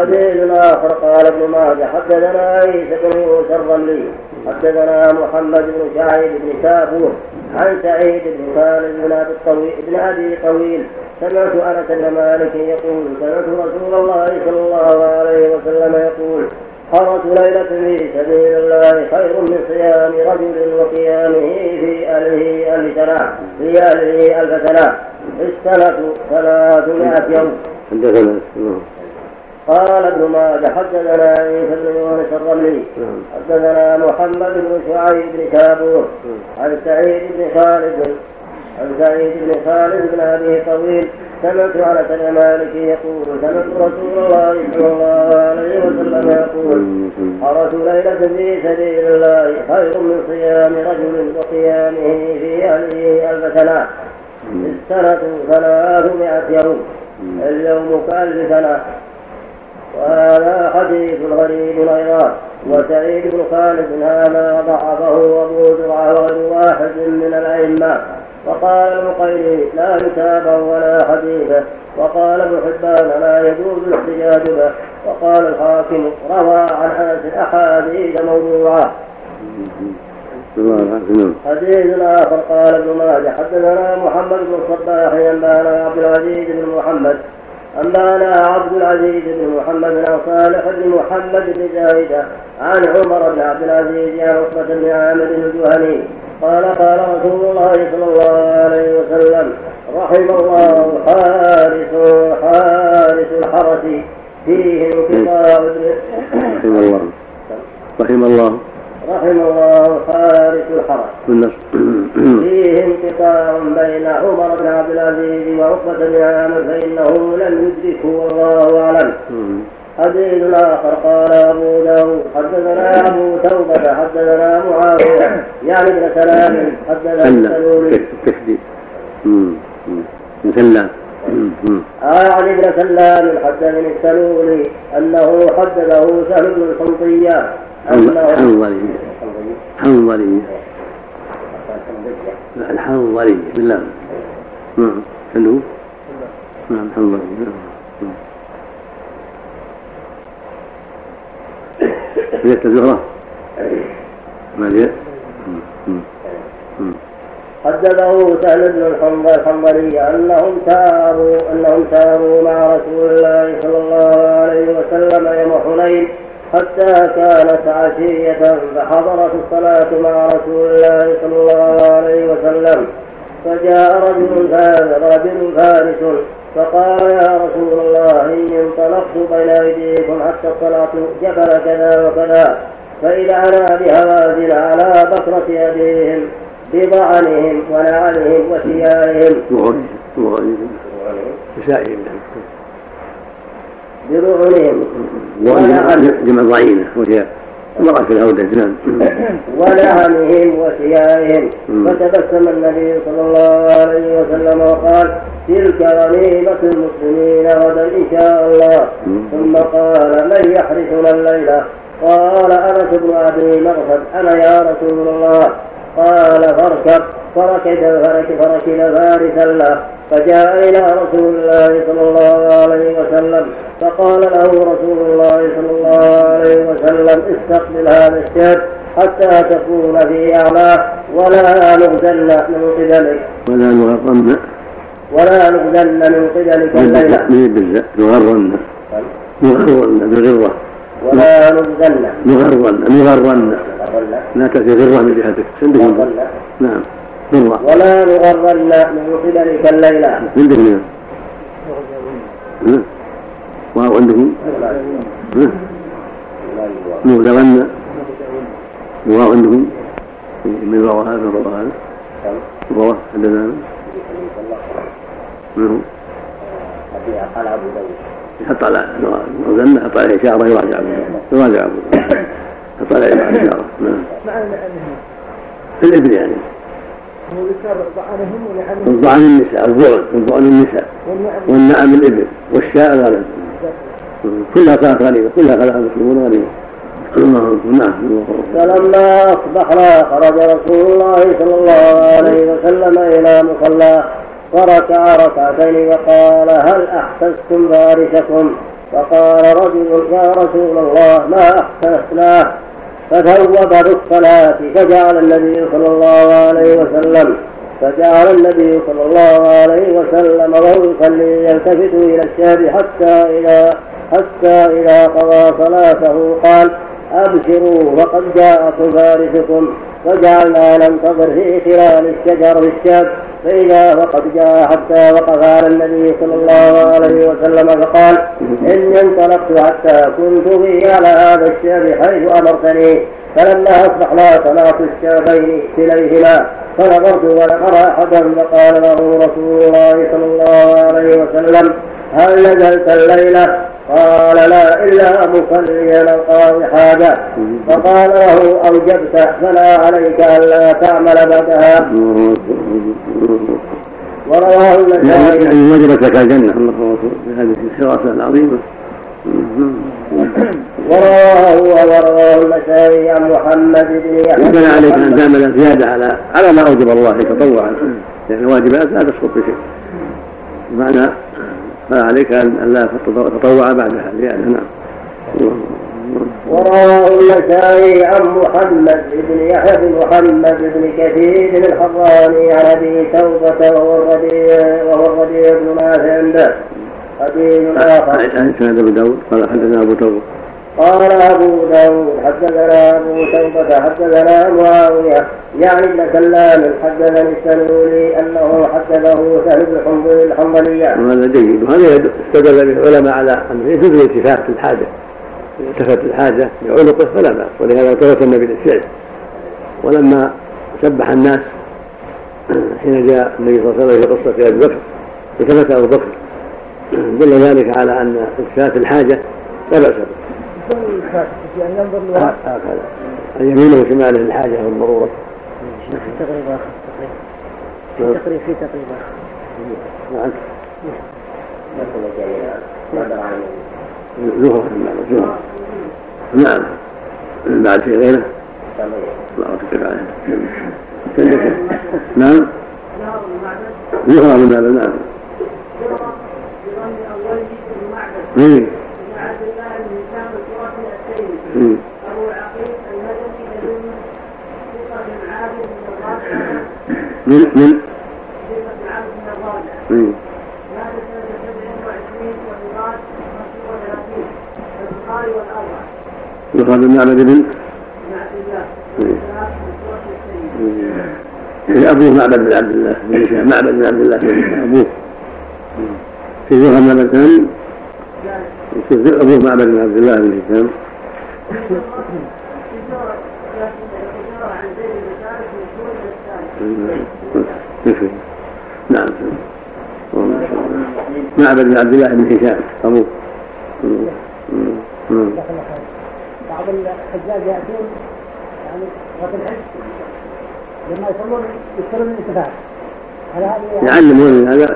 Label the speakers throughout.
Speaker 1: حديث آخر قال ابن ماجه حدثنا عيسى بن يوسف الرملي حدثنا محمد بن شعيب بن كافور عن سعيد بن خالد بن أبي الطويل بن أبي طويل سمعت أنس بن مالك يقول سمعت رسول الله صلى الله عليه وسلم يقول حرس ليلة في سبيل الله خير من صيام رجل وقيامه في أهله ألف سنة في أهله ألف سنة السنة ثلاثمائة يوم. قال ابن ماجه حدثنا عيسى بن يونس الرملي نعم. حدثنا محمد بن شعيب بن كابور نعم. عن سعيد بن خالد عن سعيد بن خالد بن أبي طويل سمعت انس بن مالك يقول سمعت رسول الله صلى الله عليه وسلم يقول حرس ليلة في سبيل الله خير من صيام رجل وقيامه في أهله ألف سنة السنة ثلاثمائة يوم اليوم كألف سنة وهذا حديث غريب أيضا وسعيد بن خالد هذا ضعفه أبو زرعة وغير واحد من الأئمة. وقال المقيري لا كتابا ولا حديثا. وقال ابن حبان لا يجوز الاحتجاج به. وقال الحاكم روى عن أنس أحاديث موضوعة. حديث آخر قال ابن ماجه حدثنا محمد بن الصباح ينبانا عبد العزيز بن محمد. أنبانا عبد العزيز بن محمد عن صالح بن محمد بن زايدة عن عمر بن عبد العزيز عن عقبة بن عامر الجهني قال قال رسول الله صلى الله عليه وسلم رحم الله حارس حارس الحرس فيه انقطاع
Speaker 2: رحم الله. رحم الله.
Speaker 1: رحم الله حارس الحرس فيه انقطاع بين عمر بن عبد العزيز وعقبة بن عامر فإنه لم يدركه والله أعلم. حديث آخر قال أبو داود حدثنا أبو توبة حدثنا معاوية يعني ابن سلام حدثنا
Speaker 2: تشديد سلام
Speaker 1: عن ابن سلام حدثني السلولي أنه حدثه سهل بن الحنطية
Speaker 2: أنه حنظلي حنظلي الحنظلي بالله. نعم. حلو؟ نعم حنظلي نعم. ليلة الزهرة ما ليلة
Speaker 1: حدثه سهل بن الحنظلي أنهم ساروا أنهم ساروا مع رسول الله صلى الله عليه وسلم يوم حنين. حتى كانت عشية فحضرت الصلاة مع رسول الله صلى الله عليه وسلم. فجاء رجل رجل فارس فقال يا رسول الله إني انطلقت بين أيديكم حتى اطلعت جبل كذا وكذا فإذا أنا بهوازن على بكرة أبيهم بضعنهم ونعلهم وثيابهم بضعنهم
Speaker 2: جمع ضعينة وهي مرأة في الهودة نعم.
Speaker 1: ولعنهم وثيابهم فتبسم النبي صلى الله عليه وسلم وقال تلك غنيمة المسلمين غدا إن شاء الله. ثم قال من يحرسنا الليلة قال أنس بن أبي مرثد أنا يا رسول الله. قال فاركب. فركب فركب فركب فارسا له فجاء إلى رسول الله صلى الله عليه وسلم فقال له رسول الله صلى الله عليه وسلم استقبل هذا الشاب حتى تكون في أعلاه ولا نغزل من قبلك.
Speaker 2: ولا نغرن.
Speaker 1: ولا نغزل من قبلك الليلة.
Speaker 2: من بالزاء نغرن. نغرن بغرة
Speaker 1: ولا نغزل
Speaker 2: نغرن نغرن. لا تأتي غرة من جهتك عندكم نعم.
Speaker 1: ولا نغرن من قبلك الليلة
Speaker 2: عندكم واو عندكم نغزلن واو عندكم من روى هذا روى هذا. روى حدثنا منه قال ابو داود يحط على نغزلن يحط عليه إشارة يراجع يراجع ابو داود يحط عليه إشارة. نعم. في الابن يعني هو ذكر ضعنهم ولعنهم الضعن النساء الضعن الضعن النساء والنعم. الإبل والشاء الغنم كلها كانت غنيمه كلها كانت المسلمون غنيمه
Speaker 1: نعم فلما اصبحنا خرج رسول الله صلى الله عليه وسلم إلى مصلاه فركع ركعتين وقال هل احسستم بارككم؟ فقال رجل يا رسول الله ما أحسناه فثوب بالصلاة فجعل النبي صلى الله عليه وسلم فجعل النبي صلى الله عليه وسلم وهو يصلي يلتفت إلى الشاب حتى إذا حتى إذا قضى صلاته. قال أبشروا وقد جاءكم فارسكم. فجعلنا ننتظر في خلال الشجر بالشاب فإذا وقد جاء حتى وقف على النبي صلى الله عليه وسلم فقال إني انطلقت حتى كنت به على هذا الشاب حيث أمرتني فلما أصبحنا صلاة الشابين كليهما فنظرت ولقى أحدا فقال له رسول الله صلى الله عليه وسلم هل نزلت الليلة؟ قال لا إلا مصليا قاضي حاجة فقال له أوجبت فلا عليك ألا تعمل بعدها.
Speaker 2: ورواه النسائي يعني وجبت لك الجنة. هذه الحراسة العظيمة.
Speaker 1: ورواه ورواه النسائي عن محمد بن يحيى.
Speaker 2: وكان عليك أن تعمل زيادة على على ما أوجب الله تطوعا لأن الواجبات لا تسقط بشيء معنى فعليك ان لا تطوع بعدها زياده نعم
Speaker 1: ورواه النسائي عن محمد بن يحيى بن محمد بن كثير الحراني عن ابي توبة وهو الربيع وهو الربيع بن نافع عنده حديث اخر.
Speaker 2: عن سند أبو داود قال حدثنا أبو توبة
Speaker 1: قال أبو داود حدثنا أبو شيبة حدثنا معاوية يعني ابن سلام حدثني السنولي أنه حدثه سهل بن حنظل الحنظلية.
Speaker 2: وهذا جيد. وهذا استدل به العلماء على أنه يجوز الالتفات الحاجة. التفت الحاجة لعنقه فلا بأس ولهذا التفت النبي للفعل. ولما سبح الناس حين جاء النبي صلى الله عليه وسلم في قصة أبي بكر التفت أبو بكر. دل ذلك على أن التفات الحاجة لا بأس به. يعني ينظر لوراء هكذا عن يمينه وشماله للحاجه والضرورة.
Speaker 1: في تقريب آخر في نعم. تقريب في تقريب آخر. نعم.
Speaker 2: زهرة زهرة نعم. بعد في غيره؟ الله يتفق عليه نعم. زهرة من هذا نعم. إيه. من من يقال بن معبد بن أبوه معبد بن عبد الله بن هشام معبد بن عبد الله بن هشام أبوه. في ذكر معبد أبوه معبد بن عبد الله بن هشام. نعم. معبد بن عبد الله بن هشام أبوه.
Speaker 1: بعض الحجاج يأتون يعني وقت الحج لما يصلون يذكرون الانتفاع. على هذه
Speaker 2: يعلمون هذا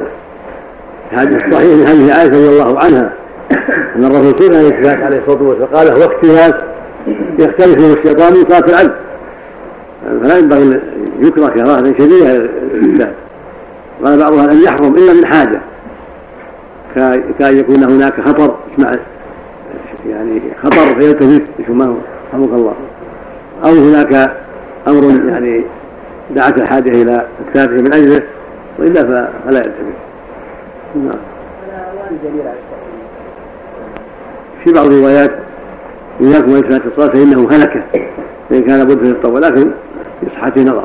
Speaker 2: هذا صحيح من حديث عائشة رضي الله عنها. أن الرسول سئل عن عليه الصلاة والسلام قال هو اختلاف يختلف من الشيطان من صلاه العبد فلا ينبغي أن يكره كراهه شديده للانسان قال بعضها أن يحرم إلا من حاجة. كان يكون هناك خطر اسمع يعني خطر فيلتفت هو رحمك الله. أو هناك أمر يعني دعت الحاجة إلى اكتافه من أجله وإلا فلا يلتفت. نعم. في بعض الروايات إياكم وإلتفات الصلاة فإنه هلكة فإن كان بد في الطول لكن في صحة نظر.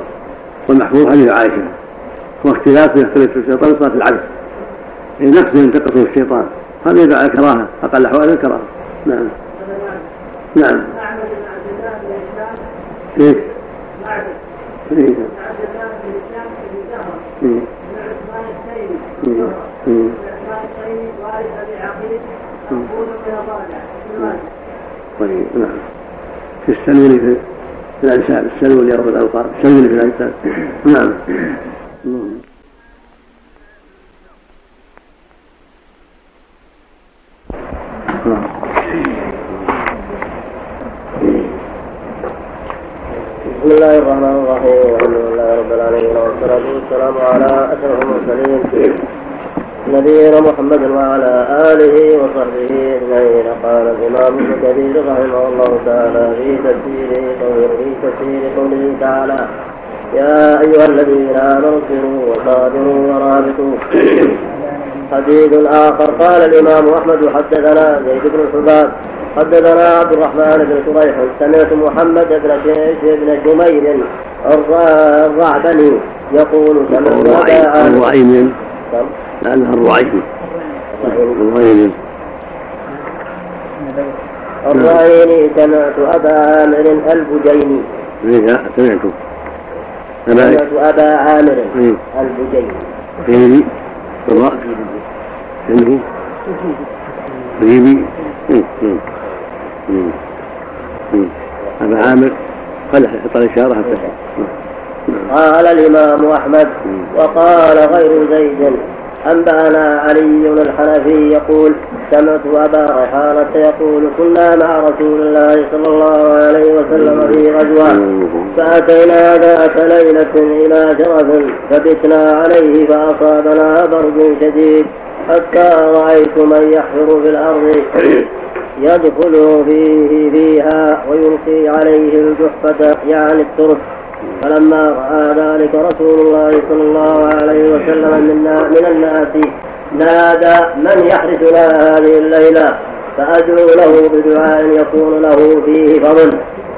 Speaker 2: والمحفوظ حديث عائشة. واختلاف يختلف الشيطان صلاة العبد. يعني نقص ينتقصه الشيطان. هذا يدعى على الكراهة. أقل الأحوال الكراهة. نعم. نعم؟ إيه؟ إيه؟ طيب نعم. في السلول في الأنساب السلول رب الألقاب السلول في الأنساب نعم.
Speaker 1: بسم الله الرحمن الرحيم والحمد لله رب العالمين والصلاة والسلام على أشرف المرسلين. نبينا محمد وعلى آله وصحبه أجمعين. قال الإمام ابن كثير رحمه الله تعالى في تفسيره قوله في تفسير قوله تعالى يا أيها الذين آمنوا اصبروا وصابروا ورابطوا. حديث آخر قال الإمام أحمد حدثنا زيد بن الحباب حدثنا عبد الرحمن بن شريح سمعت محمد بن بن جمير الرعبني يقول
Speaker 2: سمعت الرعيم لأنها الرعيم الرعيم
Speaker 1: الرعيني سمعت أبا عامر البجيني
Speaker 2: سمعت
Speaker 1: سمعت أبا عامر البجيني
Speaker 2: عنده غيبي هذا عامر خلح يحط الإشارة حتى.
Speaker 1: قال الإمام أحمد وقال غير زيد أنبأنا علي الحنفي يقول سمعت أبا ريحانة يقول كنا مع رسول الله صلى الله عليه وسلم في غزوة فأتينا ذات ليلة إلى شرف فبتنا عليه فأصابنا برد شديد حتى رأيت من يحفر في الأرض يدخل فيه فيها ويلقي عليه الجحفة يعني الترس. فلما رأى ذلك رسول الله صلى الله عليه وسلم من الناس نادى من يحرسنا هذه الليلة؟ فأدعو له بدعاء يكون له فيه فضل.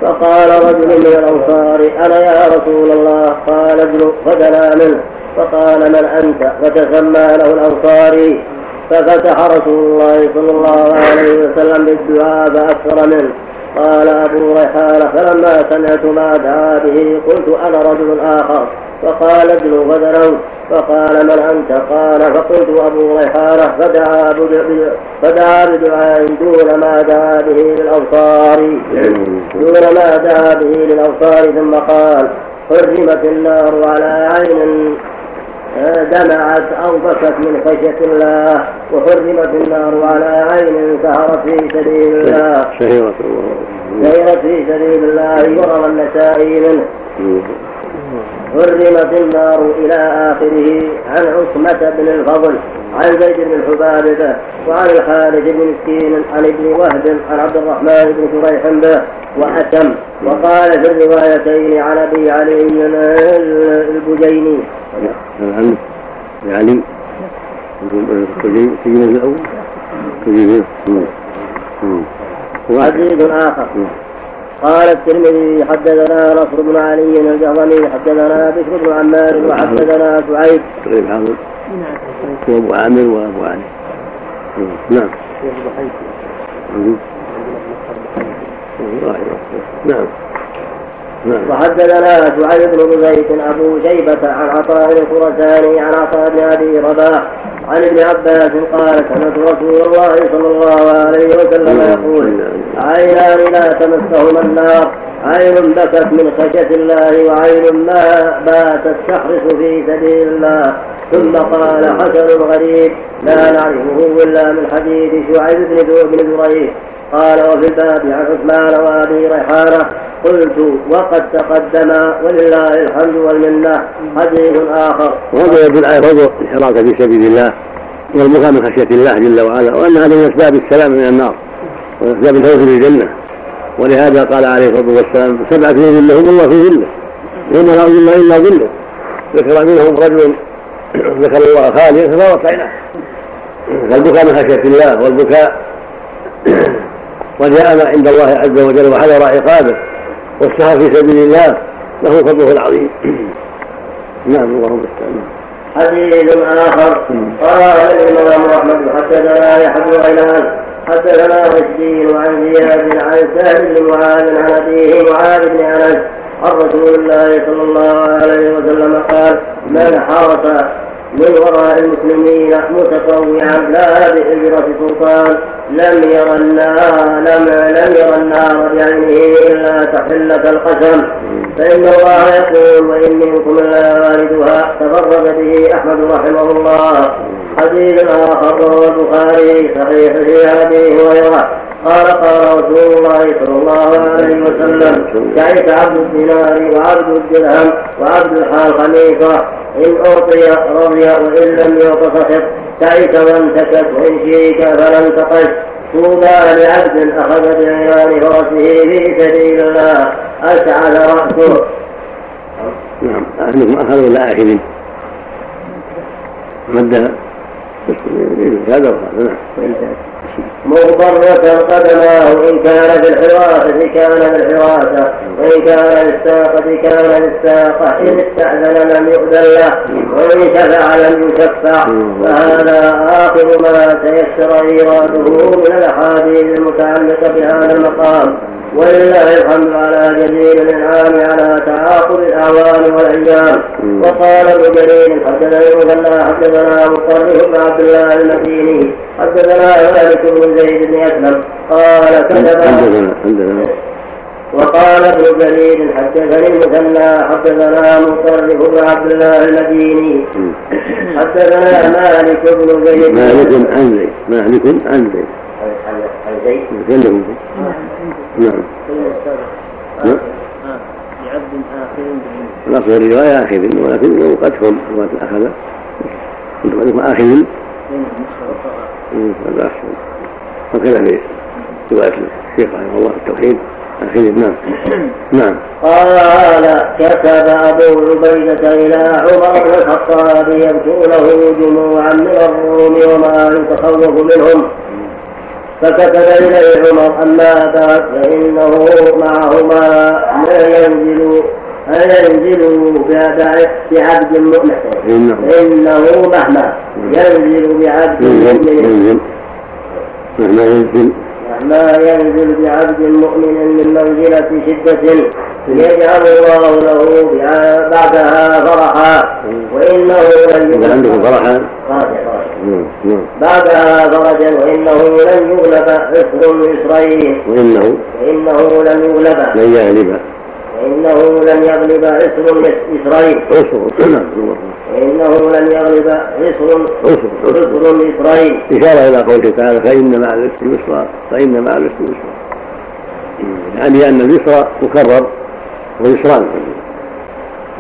Speaker 1: فقال رجل من الأنصار أنا يا رسول الله؟ قال ادعو فدنا منه. فقال من أنت؟ فتسمى له الأنصاري ففتح رسول الله صلى الله عليه وسلم بالدعاء فأكثر منه. قال أبو ريحانة فلما سمعت ما دعا به قلت أنا رجل آخر. فقال ابن فدنوت فقال من أنت؟ قال فقلت أبو ريحانة فدعا فدعا بدعاء دون ما دعا به للأبصار. دون ما دعا به للأبصار ثم قال حرمت النار على عين دمعت أو بكت من خشية الله وحرمت النار على عين سهرت في سبيل الله. سيرت في سبيل الله وروى النسائي منه حرمت النار إلى آخره عن عصمة بن الفضل عن زيد بن الحباب وعن الحارث بن مسكين عن ابن وهب عن عبد الرحمن بن شريح به وأتم. وقال في الروايتين عن أبي علي البجيني.
Speaker 2: علي. البجيني الأول؟
Speaker 1: حديث آخر. قال الترمذي حدثنا نصر بن علي الجهضمي حدثنا بشر بن عمار وحدثنا سعيد.
Speaker 2: طيب حاضر هو أبو عامر وأبو علي. نعم. نعم.
Speaker 1: نعم. وحدثنا سعيد بن زيد أبو شيبة عن عطاء الخرساني عن عطاء بن أبي رباح عن ابن عباس قال سمعت رسول الله صلى الله عليه وسلم يقول عينان لا تمسهما النار عين بكت من خشية الله وعين ما باتت تحرس في سبيل الله. ثم قال حسن غريب لا نعرفه إلا من حديث شعيب بن بن ذريح قال وفي الباب عن عثمان وأبي ريحانة قلت وقد تقدم ولله الحمد والمنة. حديث آخر.
Speaker 2: وهذا يدل على فضل الحراك في سبيل الله والبكاء من خشية الله جل وعلا وأن هذا من أسباب السلام من النار واسباب الفوز بالجنه ولهذا قال عليه الصلاة والسلام سبعه في ظلهم الله في ظله يوم لا ظل إلا ظله. ذكر منهم رجل ذكر الله خاليا ففاضت عيناه فالبكاء من خشية الله والبكاء وجاء عند الله عز وجل وحذر عقابه. والسهر في سبيل الله له فضله العظيم. نعم اللهم استعان
Speaker 1: حديث آخر. قال الامام احمد حدثنا يحيى بن غيلان حدثنا مسكين عن زياد عن سهل بن معاذ عن أبيه معاذ بن أنس عن رسول الله صلى الله عليه وسلم قال من حرس من وراء المسلمين متطوعا لا بإجرة سلطان لم ير النار لم لم ير النار بعينه إلا تحلة القسم. فإن الله يقول وإن منكم إلا واردها تفرد به أحمد رحمه الله. حديث آخر رواه البخاري صحيح في أبي هريرة قال قال رسول الله صلى الله عليه وسلم تعيس عبد الدينار وعبد الدرهم وعبد الحال خليفة؟ إن أعطي رضي وإن لم يعط سخط تعس وانتكت وإن شيك فلم تقش طوبى لعبد أخذ بعيان فرسه في سبيل الله. أسعد رأسه.
Speaker 2: نعم أهلهم أخذوا لا آخذين مد هذا وهذا نعم
Speaker 1: مغبرة قدماه إن كان في الحراسة كان في الحراسة وإن كان للساقة كان للساقة إن استأذن لم يؤذن له وإن شفع لم يشفع فهذا آخر ما تيسر إيراده من الأحاديث المتعلقة بهذا المقام. ولله الحمد على جزيل الإنعام على تعاقب الاعوام والأيام. وقال ابن جرير حدثنا المثنى حدثنا مصرف بن عبد الله المديني حدثنا مالك بن زيد بن اسلم قال كتب وقال ابن جرير حدثني المثنى حدثنا مصرف بن عبد الله المديني. حدثنا مالك بن زيد.
Speaker 2: مالك عن زيد. مالك عن زيد. عن زيد. نعم. نعم. لعبد آخر الأصل الرواية آخذ ولكن لو قد تكون رواية أخذ؟ كنت قد يكون آخذ هذا أحسن. وكذا في رواية الشيخ رحمه الله التوحيد. آخذ نعم نعم.
Speaker 1: قال كتب أبو عبيدة إلى عمر بن الخطاب يبدو له جموعا من الروم وما يتخوف منهم. فكتب إليه عمر أما بعد فإنه معهما لا ينزل ينزل بعبد مؤمن. إنه مهما ينزل بعبد مؤمن.
Speaker 2: مهما ينزل.
Speaker 1: مهما ينزل بعبد مؤمن من منزلة شدة. يجعل الله له بعدها فرحا. وإنه
Speaker 2: لن عنده فرحا.
Speaker 1: بعدها فرجا وإنه لن يغلب عسر مصرين.
Speaker 2: وإنه
Speaker 1: وإنه لن يغلب
Speaker 2: لن يغلب
Speaker 1: وإنه لن يغلب عسر مصرين
Speaker 2: عسر نعم
Speaker 1: وإنه لن يغلب عسر عسر مصرين
Speaker 2: إشارة إلى قوله تعالى فإن مع العسر يسرا فإن مع العسر يسرا. يعني أن اليسر مكرر ويسران.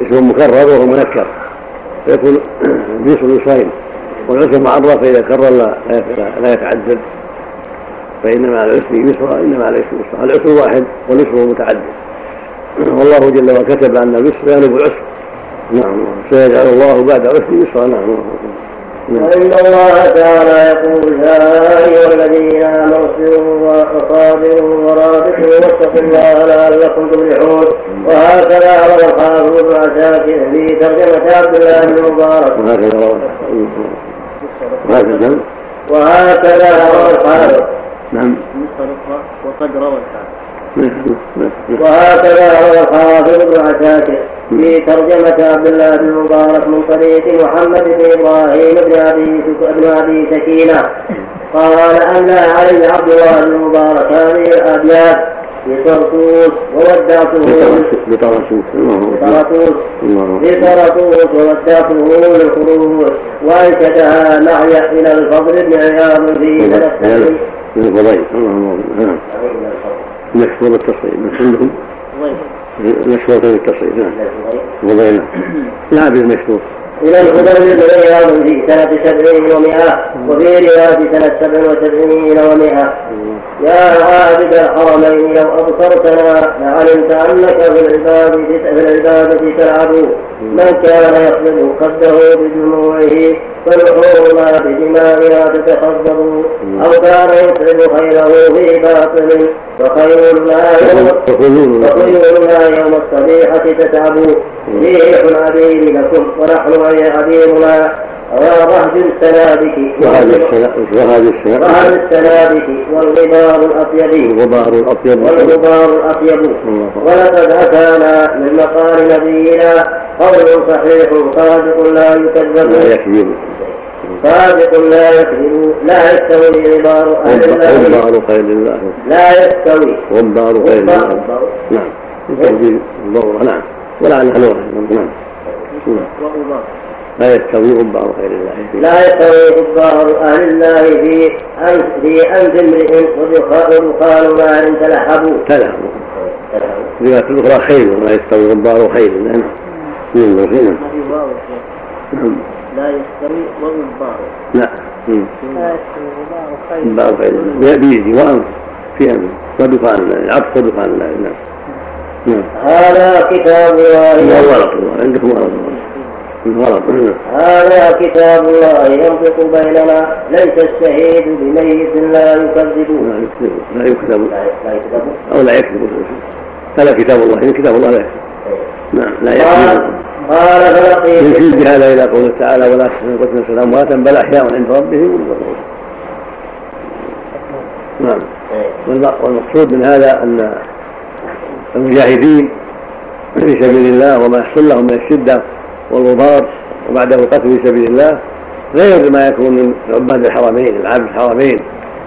Speaker 2: اسم مكرر وهو منكر. فيكون اليسر يسرين. والعسر معرف فإذا كرر لا, لا يتعدد. فإن مع العسر يسرا إن مع العسر يسرا. العسر واحد واليسر متعدد. والله جل وعلا كتب أن اليسر يغلب العسر. نعم. سيجعل الله بعد عسر يسرا. نعم.
Speaker 1: وإن الله تعالى يقول يا أيها الذين آمنوا اصبروا وصابروا ورابطوا واتقوا الله لعلكم تفلحون. وهكذا روى الحافظ بن عساكر في ترجمة عبد الله بن
Speaker 2: وهكذا
Speaker 1: وهكذا. روى الحافظ
Speaker 2: نعم.
Speaker 1: وقد روى الحافظ وهكذا روى الحافظ بن عساكر في ترجمة عبد الله بن المبارك من طريق محمد بن إبراهيم بن أبي بن أبي سكينة. قال أملى علي عبد الله بن المبارك هذه الأبيات بطرطوس وودعته
Speaker 2: بطرطوس.
Speaker 1: بطرطوس. بطرطوس. وودعته للخروج وأنشدها معي إلى الفضل بن عياض في
Speaker 2: من الفضيل. نعم نشكر التصريف عندكم مشهور في التصريف نعم. فضيلة لا بالمشهور
Speaker 1: إلى بن عياض في سنة سبعين ومئة وفي رواية سنة سبع وسبعين ومئة. يا عابد الحرمين لو أبصرتنا لعلمت أنك في العبادة في العبادة تلعب من كان يقبض خده بدموعه فالحورنا بدمائنا تتخبر أو كان يتعب خيره في باطل فخيولنا يوم فخيولنا يوم الصبيحة تتعب. ريح عبيد لكم ونحن عبيدنا ورهج السنابك
Speaker 2: وهذه
Speaker 1: السنابك والغبار الأطيب.
Speaker 2: الغبار الأطيب.
Speaker 1: والغبار الأطيب. ولقد أتانا من مقال نبينا قول صحيح صادق لا يكذب.
Speaker 2: لا يكذب.
Speaker 1: صادق لا يكذب. لا يستوي غبار أهل الله.
Speaker 2: غبار خير الله.
Speaker 1: لا يستوي.
Speaker 2: غبار خير الله. نعم. يستوي الضرورة نعم. ولعل نعم. لا يستوي غبار خير الله.
Speaker 1: لا يستوي غبار أهل الله في في أنف امرئ ودخان نار تلهبوا.
Speaker 2: تلهبوا. رواية الأخرى خيل ولا يستوي غبار خيل لأن من الخيل
Speaker 1: لا يستوي وغبار
Speaker 2: لا لا. يستوي غبار خير. بيدي وأنف في أنف. الله العبد صدقان الله نعم.
Speaker 1: نعم. هذا كتاب الله.
Speaker 2: غلط عندكم غلط غلط
Speaker 1: هذا كتاب الله ينطق بيننا ليس الشهيد بميت لا يكذب.
Speaker 2: لا يكذب لا يكذب. لا يكذب. أو لا يكذب. هذا كتاب الله إن كتاب الله لا يكذب. نعم لا يكذب.
Speaker 1: قال فلقيت
Speaker 2: يشير بهذا إلى قوله تعالى ولا قتل السلام امواتا بل أحياء عند ربهم يرزقون نعم. والمقصود من هذا أن المجاهدين في سبيل الله وما يحصل لهم من الشدة والغبار وبعده القتل في سبيل الله غير ما يكون من عباد الحرمين العبد الحرمين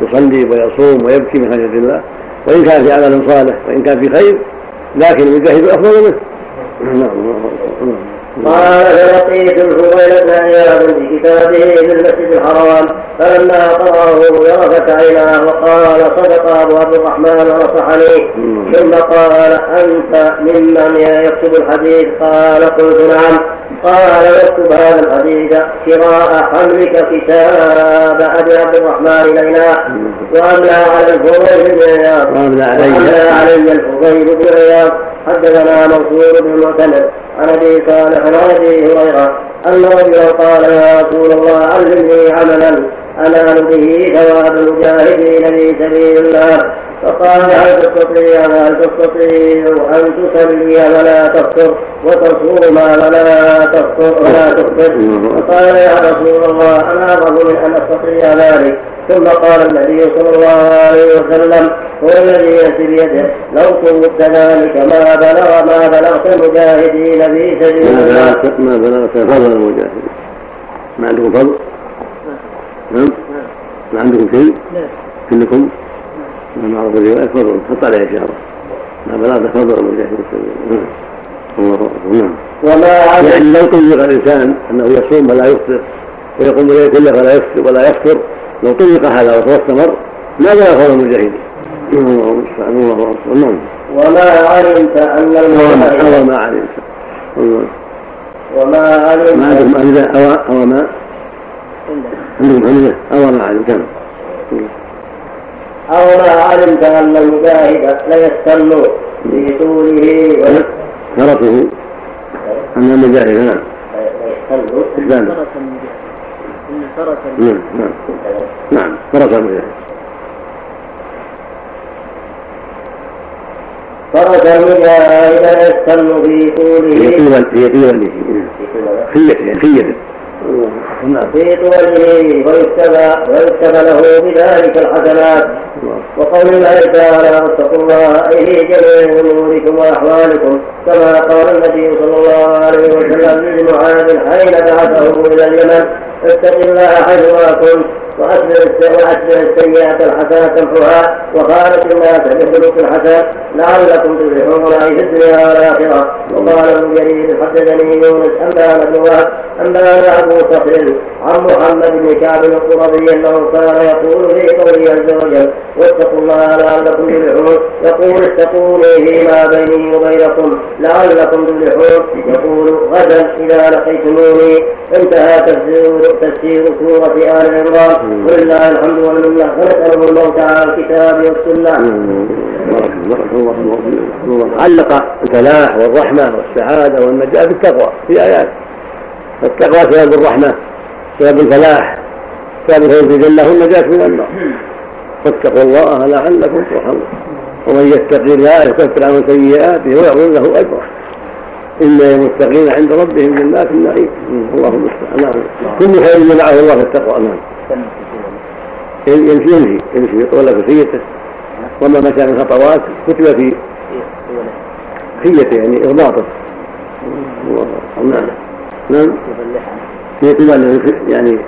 Speaker 2: يصلي ويصوم ويبكي من خشية الله وإن كان في عمل صالح وإن كان في خير لكن المجاهد أفضل منه.
Speaker 1: قال فلقيت الفضيل بن عياض في كتابه في المسجد الحرام فلما قرأه ذرفت عيناه وقال صدق أبو عبد الرحمن ونصحني. ثم قال أنت ممن يكتب الحديث؟ قال قلت نعم. قال اكتب هذا الحديث شراء حملك كتاب أبي عبد الرحمن الينا واملى على الفضيل بن عياض واملى علي. الفضيل بن عياض حدثنا منصور بن المعتمر عن أبي صالح عن أبي هريرة أن رجلا قال يا رسول الله علمني عملا انال به ثواب المجاهدين في سبيل الله. فقال هل تستطيع هل تستطيع ان تصلي ولا تفطر وتصوم ولا تفطر ولا تفطر فقال يا رسول الله أنا ارغب من ان استطيع ذلك ثم قال النبي صلى الله عليه وسلم هو الذي ياتي بيده لو كنت ذلك ما بلغ ما بلغت المجاهدين في سبيل الله
Speaker 2: ما بلغت فضل المجاهدين ما عندكم فضل؟ نعم ما عندكم شيء؟ كلكم؟ ما معروف الرواية فضل حط عليه إشارة ما بلغت فضل المجاهدين في سبيل الله أكبر. نعم. وما يعني لو طبق الإنسان أنه يصوم ولا يفطر ويقوم الليل كله فلا يفطر ولا يفطر لو طبق هذا واستمر ما بلغ فضل المجاهدين الله المستعان الله أكبر. نعم.
Speaker 1: وما علمت أن المجاهدين
Speaker 2: وما علمت.
Speaker 1: وما علمت
Speaker 2: ما عندكم أمثلة أو ما عندكم أمثلة أو ما علمت.
Speaker 1: أو ما علمت أن المجاهد ليستن في طوله
Speaker 2: فرسه أن المجاهد نعم.
Speaker 1: يستن
Speaker 2: فرس نعم نعم. نعم فرس المجاهد.
Speaker 1: فرس المجاهد يستن في طوله.
Speaker 2: في طول في خيته خيته
Speaker 1: في طوله ويكتب ويكتب له بذلك الحسنات. وقول الله تعالى واتقوا الله أي جميع أموركم وأحوالكم. كما قال النبي صلى الله عليه وسلم لمعاذ حين بعثه إلى اليمن اتق الله حيثما كنت. وأتبع السيئة الحسنة تمحوها وخالق الناس بخلق الحسن لعلكم تفلحون في الدنيا والآخرة وقال ابن جرير حدثني يونس أنبانا بن وهب أنبانا أبو صخر. عن محمد بن كعب القرظي أنه كان يقول في قوله عز وجل واتقوا الله لعلكم تفلحون. يقول اتقوني فيما بيني وبينكم لعلكم تفلحون. يقول غدا إذا لقيتموني. انتهى تفسير سورة آل عمران. ولله الحمد والمنة ونسأله الموت على الكتاب والسنة.
Speaker 2: علق الفلاح والرحمة والسعادة والنجاة بالتقوى في آيات. فالتقوى سبب الرحمة سبب الفلاح سبب الفوز الجنة والنجاة من النار فاتقوا الله لعلكم ترحمون. ومن يتقي الله يكفر عنه سيئاته ويعظم له أجره إن المتقين عند ربهم جنات النعيم. اللهم المستعان كل خير منعه الله في التقوى. نعم. يمشي يمشي يمشي طول كفيته وما مشى من خطوات كتب في خيته يعني إغلاطه نعم. نعم. طبال يعني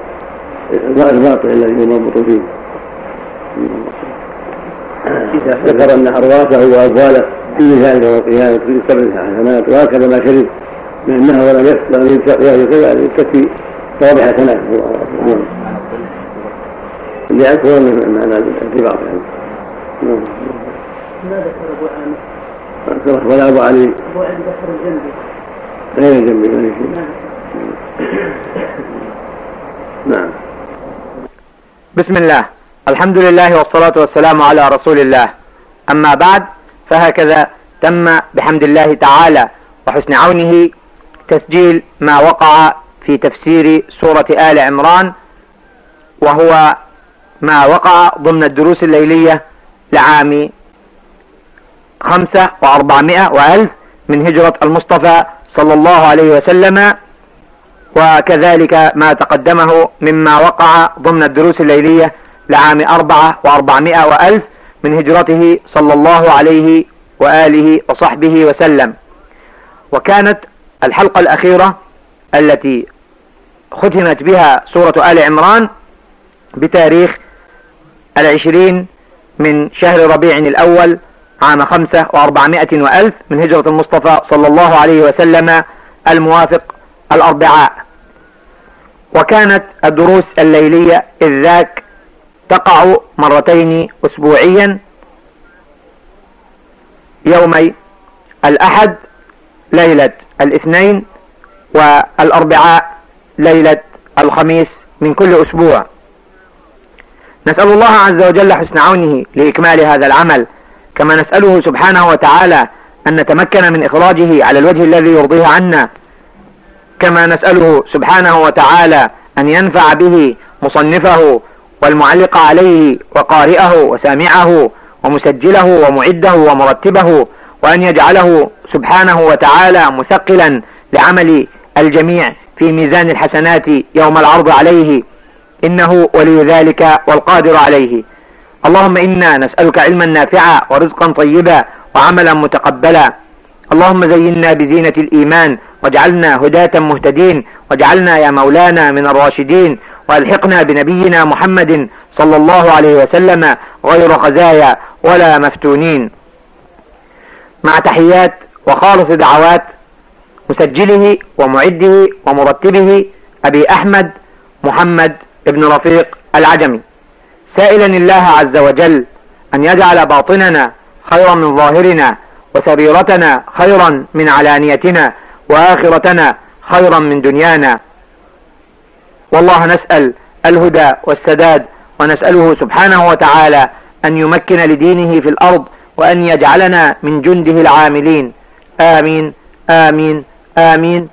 Speaker 2: إغلاطه الذي مربوط فيه. ذكر أن أرواحه وأبواله في ذلك في سبع حسنات وهكذا ما شرب من النهر ولم يسقى ولم يكفي ثواب حسنات. اللي أكبر من معنى الاتباع يعني
Speaker 1: ما ذكر أبو عامر
Speaker 2: ولا أبو علي.
Speaker 1: أبو علي ذكر الجنبي
Speaker 2: غير الجنبي ما شيء.
Speaker 3: نعم. بسم الله. الحمد لله والصلاة والسلام على رسول الله. أما بعد فهكذا تم بحمد الله تعالى وحسن عونه تسجيل ما وقع في تفسير سورة آل عمران وهو ما وقع ضمن الدروس الليلية لعام خمسة وأربعمائة وألف من هجرة المصطفى صلى الله عليه وسلم وكذلك ما تقدمه مما وقع ضمن الدروس الليلية لعام أربعة وأربعمائة وألف من هجرته صلى الله عليه وآله وصحبه وسلم. وكانت الحلقة الأخيرة التي ختمت بها سورة آل عمران بتاريخ العشرين من شهر ربيع الأول عام خمسة وأربعمائة وألف من هجرة المصطفى صلى الله عليه وسلم الموافق الأربعاء. وكانت الدروس الليلية إذ ذاك تقع مرتين أسبوعيا يومي الأحد ليلة الاثنين والأربعاء ليلة الخميس من كل أسبوع. نسأل الله عز وجل حسن عونه لإكمال هذا العمل. كما نسأله سبحانه وتعالى أن نتمكن من إخراجه على الوجه الذي يرضيه عنا. كما نسأله سبحانه وتعالى أن ينفع به مصنفه والمعلق عليه وقارئه وسامعه ومسجله ومعده ومرتبه وأن يجعله سبحانه وتعالى مثقلا لعمل الجميع في ميزان الحسنات يوم العرض عليه. إنه ولي ذلك والقادر عليه. اللهم إنا نسألك علما نافعا ورزقا طيبا وعملا متقبلا. اللهم زينا بزينة الإيمان واجعلنا هداة مهتدين. واجعلنا يا مولانا من الراشدين. والحقنا بنبينا محمد صلى الله عليه وسلم غير خزايا ولا مفتونين. مع تحيات وخالص دعوات مسجله ومعده ومرتبه أبي أحمد محمد ابن رفيق العجمي. سائلا الله عز وجل أن يجعل باطننا خيرا من ظاهرنا وسريرتنا خيرا من علانيتنا وآخرتنا خيرا من دنيانا. والله نسأل الهدى والسداد ونسأله سبحانه وتعالى أن يمكن لدينه في الأرض وأن يجعلنا من جنده العاملين. آمين آمين آمين.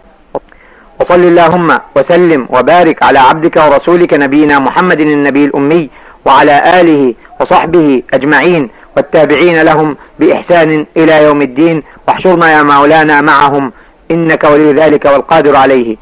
Speaker 3: وصل اللهم وسلم وبارك على عبدك ورسولك نبينا محمد النبي الأمي وعلى آله وصحبه أجمعين والتابعين لهم بإحسان إلى يوم الدين. واحشرنا يا مولانا معهم. إنك ولي ذلك والقادر عليه.